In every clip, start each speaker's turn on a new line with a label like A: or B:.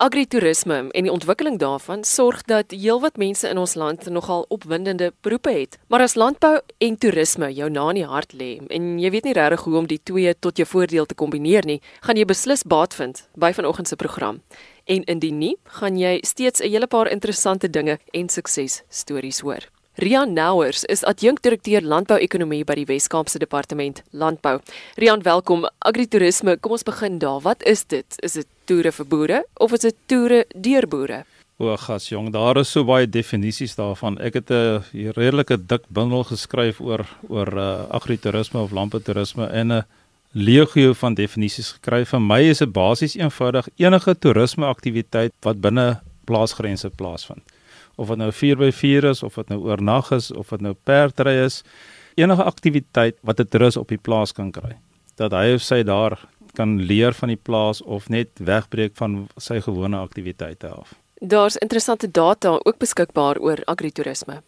A: Agritourisme en die ontwikkeling daarvan sorg dat heelwat mense in ons land nogal opwindende beroepe het. Maar as landbou en toerisme jou na in die hart lê en jy weet nie regtig hoe om die twee tot jou voordeel te kombineer nie, gaan jy beslis baat vind by vanoggend se program. En indien nie, gaan jy steeds 'n hele paar interessante dinge en sukses stories hoor. Rian Nouers is adjunkdirekteur landbouekonomie by die Wes-Kaapse Departement Landbou. Rian, welkom. Agritourisme, kom ons begin daar. Wat is dit? Is dit toere vir boere of is dit toere deur boere?
B: O, gas jong, daar is so baie definisies daarvan. Ek het 'n redelike dik bundel geskryf oor oor uh, agritourisme of landboutourisme en 'n legio van definisies gekry. Vir my is dit basies eenvoudig enige toerisme aktiwiteit wat binne plaasgrense plaasvind. Of dit nou 4x4 is of dit nou oornag is of dit nou perdry is, enige aktiwiteit wat 'n toerist op die plaas kan kry. Dat hy of sy daar kan leer van die plaas of net wegbreek van sy gewone aktiwiteite af.
A: Daar's interessante data ook beskikbaar oor agritourisme.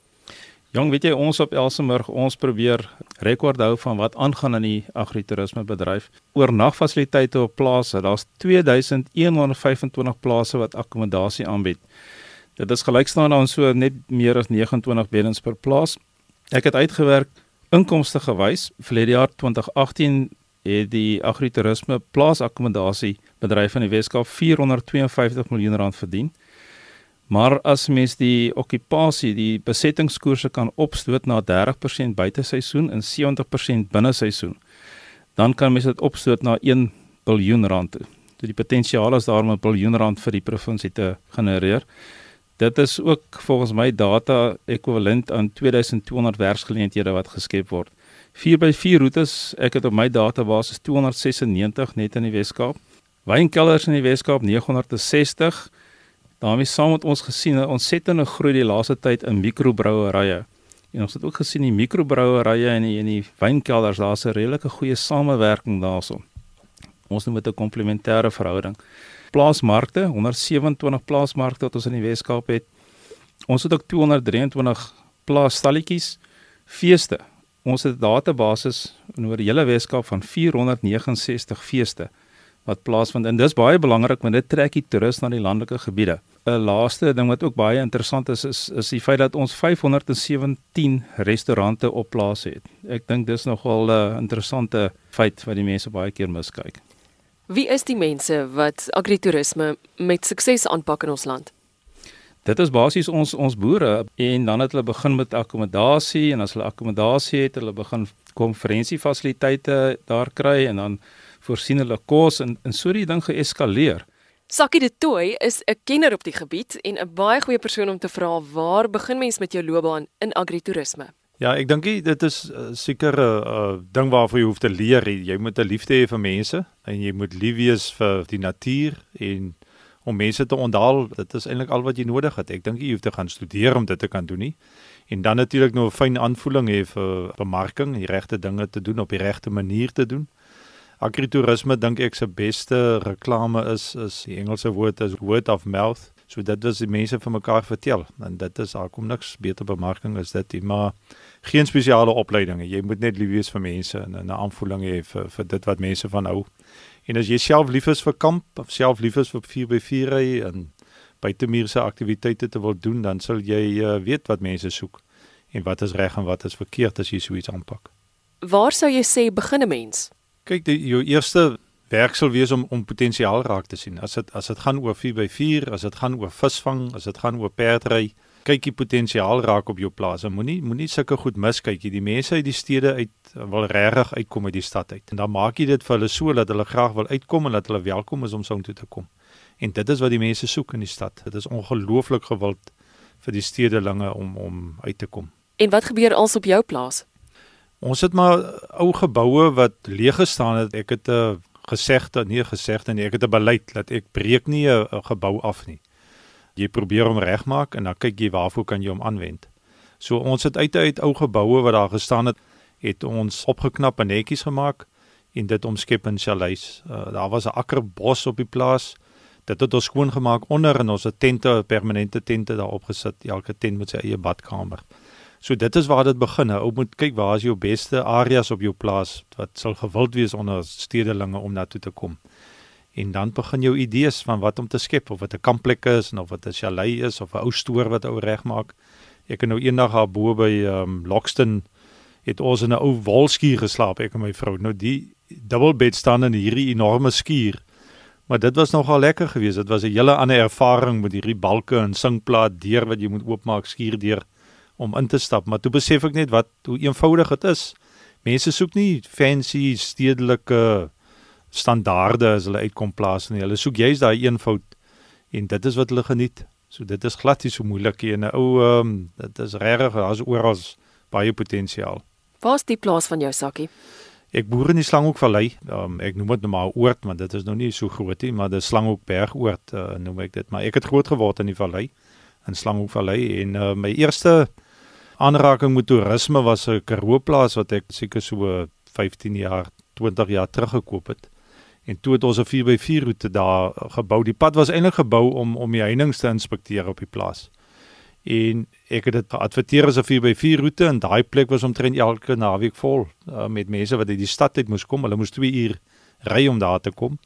B: Jong, weet jy ons op Elsenburg, ons probeer rekord hou van wat aangaan in die agritourisme bedryf. Oornagfasiliteite op plase, daar's 2125 plase wat akkommodasie aanbied. Dit is gelykstaan aan so net meer as 29 beddens per plaas. Ek het uitgewerk inkomste gewys vir die jaar 2018 het die agritourisme plaasakkommodasie bedryf in die Weskaap 452 miljoen rand verdien. Maar as mens die okupasie, die besettingskoerse kan opstoot na 30% buite seisoen en 70% binne seisoen, dan kan mens dit opstoot na 1 biljoen rand toe. So die potensiaal is daar om 'n biljoen rand vir die provinsie te genereer. Dit is ook volgens my data ekwivalent aan 2200 werksgeleenthede wat geskep word. 4 by 4 roetes, ek het op my database 296 net in die Wes-Kaap. Wynkelders in die Wes-Kaap 960. daarmee saam met ons gesien 'n ontsettende groei die laaste tyd in mikrobrouerye. En ons het ook gesien die mikrobrouerye en die en die wynkelders, daar's 'n redelike goeie samewerking daarso. Ons noem dit 'n komplementêre verhouding. Plaasmarkte, 127 plaasmarkte wat ons in die Wes-Kaap het. Ons het ook 223 plaasstalletjies, feeste Ons het 'n database oor die hele Weskaap van 469 feeste wat plaasvind en dis baie belangrik want dit trek die toerist na die landelike gebiede. 'n Laaste ding wat ook baie interessant is is is die feit dat ons 517 restaurante op plaas het. Ek dink dis nogal 'n interessante feit wat die mense baie keer miskyk.
A: Wie is die mense wat agritourisme met sukses aanpak in ons land?
B: Dit is basies ons ons boere en dan het hulle begin met akkommodasie en as hulle akkommodasie het, hulle begin konferensiefasiliteite daar kry en dan voorsien hulle kos en en so die ding geeskaleer.
A: Sakkie de Tooi is 'n kenner op die gebied en 'n baie goeie persoon om te vra waar begin mens met jou loopbaan in agritourisme?
C: Ja, ek dink dit is uh, seker 'n uh, uh, ding waarvoor jy hoef te leer. Jy moet 'n liefde hê vir mense en jy moet lief wees vir die natuur en om mense te onthaal, dit is eintlik al wat jy nodig het. Ek dink jy hoef te gaan studeer om dit te kan doen nie. En dan natuurlik nog 'n fyn aanvoeling hê vir bemarking, die regte dinge te doen op die regte manier te doen. Agritourisme dink ek se beste reklame is is die Engelse woord is word of mouth. So dit is die mense vir mekaar vertel en dit is daar kom niks beter bemarking as dit nie, maar geen spesiale opleidinge. Jy moet net lief wees vir mense en 'n aanvoeling hê vir vir dit wat mense van hou. En as jy self lief is vir kamp of self lief is vir 4x4 ry en buitemuurse aktiwiteite te wil doen, dan sal jy uh, weet wat mense soek en wat is reg en wat is verkeerd as jy so iets aanpak.
A: Waar sou jy sê begin 'n mens?
C: Kyk, die, jou eerste werk sal wees om om potensiaal raak te sien. As dit as dit gaan oor 4x4, as dit gaan oor visvang, as dit gaan oor perdry, kyk die potensiaal raak op jou plaas. Moenie moenie sulke goed miskyk. Die mense uit die stede uit wil regtig uitkom uit die stad uit. En dan maak jy dit vir hulle so dat hulle graag wil uitkom en dat hulle welkom is om soontoe te kom. En dit is wat die mense soek in die stad. Dit is ongelooflik gewild vir die stedelinge om om uit te kom.
A: En wat gebeur als op jou plaas?
C: Ons het maar ou geboue wat leeg gestaan het. Ek het 'n gesegde, nie gesegde nie, ek het 'n beleid dat ek breek nie 'n gebou af nie jy probeer hom regmaak en dan kyk jy waarvoor kan jy hom aanwend. So ons het uit uit ou geboue wat daar gestaan het, het ons opgeknap en netjies gemaak en dit omskep in chalets. Uh, daar was 'n akkerbos op die plaas. Dit het ons skoon gemaak onder en ons het tente, permanente tente daar opgesit. Elke tent met sy eie badkamer. So dit is waar dit begin. Ou moet kyk waar is jou beste areas op jou plaas wat sal gewild wees onder stedelinge om na toe te kom. En dan begin jou idees van wat om te skep of wat 'n kampplek is of wat 'n chalet is of 'n ou stoor wat ou regmaak. Ek het nou eendag daar bo by ehm um, Lockston het ons in 'n ou wolskuur geslaap ek en my vrou. Nou die dubbelbed staan in hierdie enorme skuur. Maar dit was nogal lekker geweest. Dit was 'n hele ander ervaring met hierdie balke en singplaat deur wat jy moet oopmaak skuur deur om in te stap. Maar toe besef ek net wat hoe eenvoudig dit is. Mense soek nie fancy stedelike standaarde as hulle uitkom plaas nie. Hulle soek juist daai eenvoud en dit is wat hulle geniet. So dit is glad nie so moeilik nie. 'n Ou ehm um, dit is regtig daar's oral baie potensiaal.
A: Waar's die plaas van jou sakkie?
C: Ek boer in die Slanghoekvallei. Um, ek noem dit nou maar oord, maar dit is nou nie so groot nie, maar dis Slanghoekbergoord uh, noem ek dit. Maar ek het groot geword in die vallei in Slanghoekvallei en uh, my eerste aanraking met toerisme was 'n Karoo plaas wat ek seker so 15 jaar, 20 jaar terug gekoop het. En toe het ons 'n 4x4 roete daar gebou. Die pad was eintlik gebou om om die heininge te inspekteer op die plaas en ek het dit geadverteer as 'n 4x4 roete en daai plek was omtrent elke naweek vol uh, met mense wat uit die stad uit moes kom. Hulle moes 2 uur ry om daar te kom.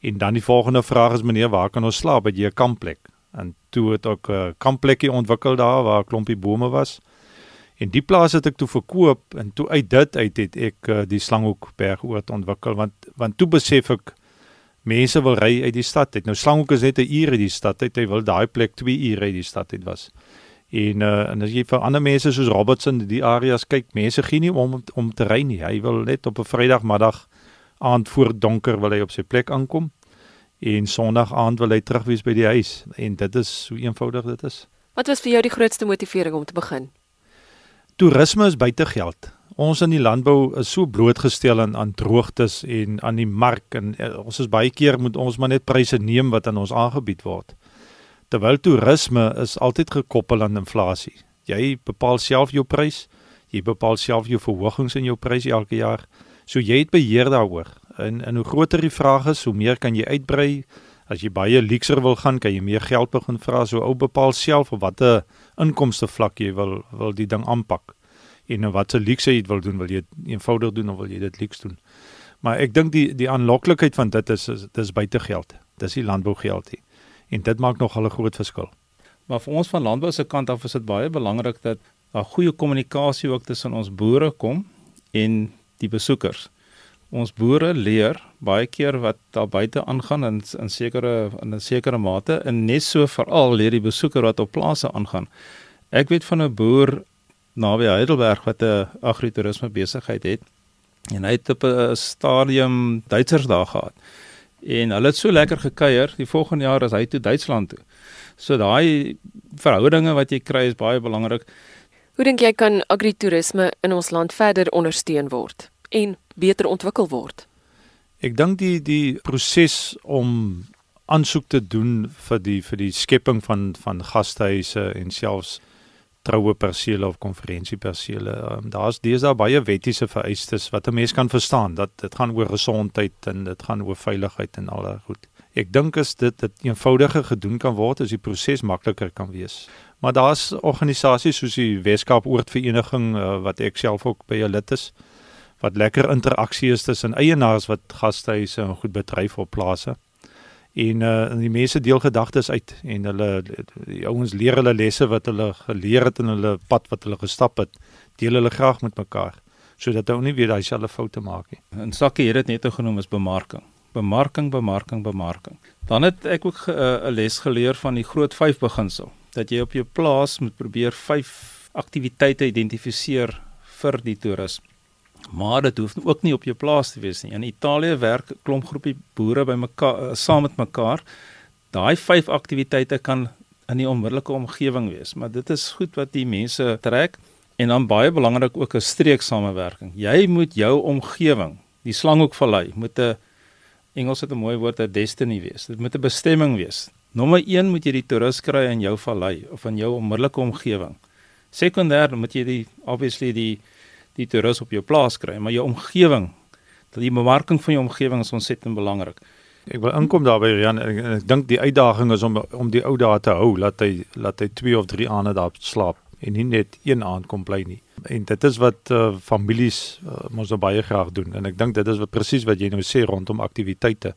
C: En dan die volgende vraag is meneer, waar kan ons slaap? Het jy 'n kampplek? En toe het ook 'n uh, kampplekkie ontwikkel daar waar 'n klompie bome was. En die plaas het ek toe verkoop en toe uit dit uit het ek uh, die Slanghoekberg oort ontwikkel want want toe besef ek mense wil ry uit die stad uit. Nou Slanghoek is net 'n uur uit die stad uit. Hy wil daai plek 2 ure uit die stad uit was. En uh, en as jy vir ander mense soos Robertson die areas kyk, mense gee nie om om te ry nie. Hy wil net op 'n Vrydagmiddag aand voor donker wil hy op sy plek aankom. En Sondag aand wil hy terug wees by die huis. En dit is so eenvoudig dit is.
A: Wat was vir jou die grootste motivering om te begin?
C: Toerisme is buite geld ons in die landbou is so blootgestel aan aan droogtes en aan die mark en uh, ons is baie keer moet ons maar net pryse neem wat aan ons aangebied word. Terwyl toerisme is altyd gekoppel aan inflasie. Jy bepaal self jou prys, jy bepaal self jou verhogings in jou prys elke jaar. So jy het beheer daaroor. En en hoe groter die vraag is, hoe meer kan jy uitbrei. As jy baie luukser wil gaan, kan jy meer geld begin vra. So ou bepaal self op watter inkomste vlak jy wil wil die ding aanpak en wat se luxe jy wil doen, wil jy eenvoudig doen of wil jy dit luxe doen? Maar ek dink die die aanloklikheid van dit is is dis buite geld. Dis die landbougeld hier. En dit maak nog al 'n groot verskil.
B: Maar vir ons van landbou se kant af is dit baie belangrik dat daar goeie kommunikasie ook tussen ons boere kom en die besoekers. Ons boere leer baie keer wat daar buite aangaan in in sekere in 'n sekere mate en net so veral leer die besoeker wat op plase aangaan. Ek weet van 'n boer naby Heidelberg wat 'n agritourisme besigheid het. En hy het op 'n stadium Duitsers daar gehad. En hulle het so lekker gekuier, die volgende jaar is hy toe Duitsland toe. So daai verhoudinge wat jy kry is baie belangrik.
A: Hoe dink jy kan agritourisme in ons land verder ondersteun word en beter ontwikkel word?
C: Ek dink die die proses om aansoek te doen vir die vir die skepping van van gastehuise en selfs troue persele of konferensiepersele. Um, Daar's deesdae baie wettiese vereistes wat 'n mens kan verstaan dat dit gaan oor gesondheid en dit gaan oor veiligheid en al daai goed. Ek dink as dit dit eenvoudiger gedoen kan word, is die proses makliker kan wees. Maar daar's organisasies soos die Weskaap Oordvereniging uh, wat ek self ook by 'n lid is wat lekker interaksie is tussen eienaars wat gastehuise en goed bedryf op plase en uh die mense deel gedagtes uit en hulle die ouens leer hulle lesse wat hulle geleer het in hulle pad wat hulle gestap het deel hulle graag met mekaar sodat hulle nie weer daai selfde foute maak nie.
B: En Sakkie het dit net genoem as bemarking. Bemarking, bemarking, bemarking. Dan het ek ook eh, 'n uh, les geleer van die groot 5 beginsel dat jy op jou plaas moet probeer 5 aktiwiteite identifiseer vir die toerist. Maar dit hoef ook nie op jou plaas te wees nie. In Italië werk 'n klomp groepie boere by mekaar uh, saam met mekaar. Daai vyf aktiwiteite kan in die onmiddellike omgewing wees, maar dit is goed wat die mense trek en dan baie belangrik ook 'n streeksamewerking. Jy moet jou omgewing, die Slanghoekvallei, moet 'n Engels het 'n mooi woord, 'n destiny wees. Dit moet 'n bestemming wees. Nommer 1 moet jy die toerist kry in jou vallei of in jou onmiddellike omgewing. Sekondêr moet jy die obviously die die toerus op jou plaas kry, maar jou omgewing, dat die bemarking van jou omgewing is ontsettend belangrik.
C: Ek wil inkom daarby Jan en ek, ek dink die uitdaging is om om die ou daar te hou, laat hy laat hy 2 of 3 aande daar slaap en nie net een aand kom bly nie. En dit is wat uh, families uh, mos nou baie graag doen en ek dink dit is wat presies wat jy nou sê rondom aktiwiteite.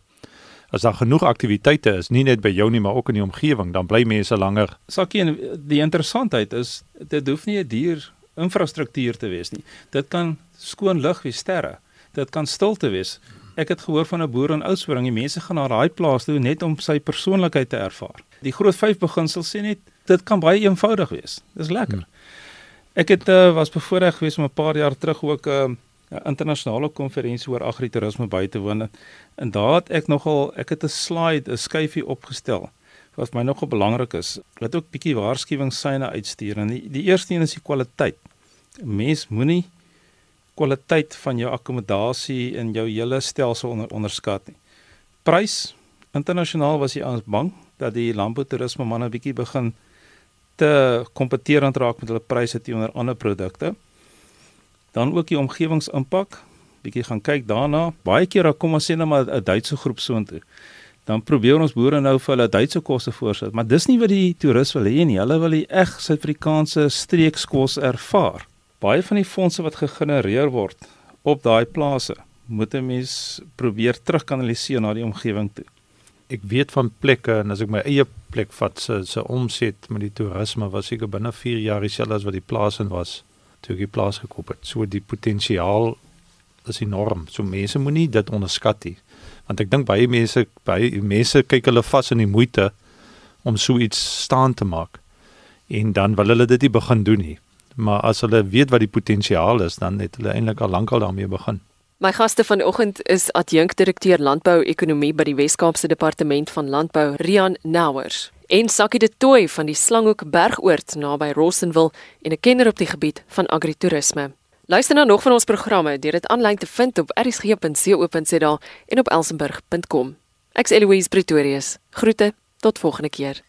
C: As daar genoeg aktiwiteite is, nie net by jou nie, maar ook in die omgewing, dan bly mense langer.
B: Sakkie, die interessantheid is dit hoef nie 'n duur infrastruktuur te wees nie. Dit kan skoon lug wees, sterre. Dit kan stilte wees. Ek het gehoor van 'n boer in Oudtshoorn, die mense gaan na daai plaas toe net om sy persoonlikheid te ervaar. Die groot vyf beginsel sê net dit kan baie eenvoudig wees. Dis lekker. Hmm. Ek het uh, was bevoorreg geweest om 'n paar jaar terug ook 'n uh, internasionale konferensie oor agritourisme by te woon en daar het ek nogal ek het 'n slide 'n skyfie opgestel wat my nogal belangrik is wat ook bietjie waarskuwingssyne uitstuur. En die, die eerste een is die kwaliteit. Mens moenie kwaliteit van jou akkommodasie en jou hele stelsel onder, onderskat nie. Prys. Internasionaal was jy aan bang dat die landboutoerisme manne bietjie begin te kompeterend raak met hulle pryse teenoor ander produkte. Dan ook die omgewingsimpak, bietjie gaan kyk daarna. Baie keer dan kom ons sê net maar 'n Duitse groep so intoe. Dan probeer ons boere nou vir hulle Duitse kosse voorsit, maar dis nie wat die toerist wil hê nie. Hulle wil die eg Suid-Afrikaanse streekskos ervaar. Baie van die fondse wat gegenereer word op daai plase, moet 'n mens probeer terugkanaliseer na die omgewing toe.
C: Ek weet van plekke en as ek my eie plek vat se se omset met die toerisme was seker binne 4 jaar dieselfde as wat die plaas in was toe ek die plaas gekoop het. So die potensiaal is enorm. So mense moenie dit onderskat nie. Want ek dink baie mense baie mense kyk hulle vas in die moeite om so iets staan te maak. En dan wil hulle dit nie begin doen nie. Maar as hulle weet wat die potensiaal is, dan het hulle eintlik al lankal daarmee begin.
A: My gaste vanoggend is adjunkdirekteur landbou-ekonomie by die Wes-Kaapse Departement van Landbou, Rian Nouwers en Sakkie de Tooi van die Slanghoek Bergoord naby Rossenwil en 'n kenner op die gebied van agritourisme. Luister nou nog van ons programme deur dit aanlyn te vind op erisg.co.za en op elsenburg.com. Ek's Eloise Pretorius. Groete tot volgende keer.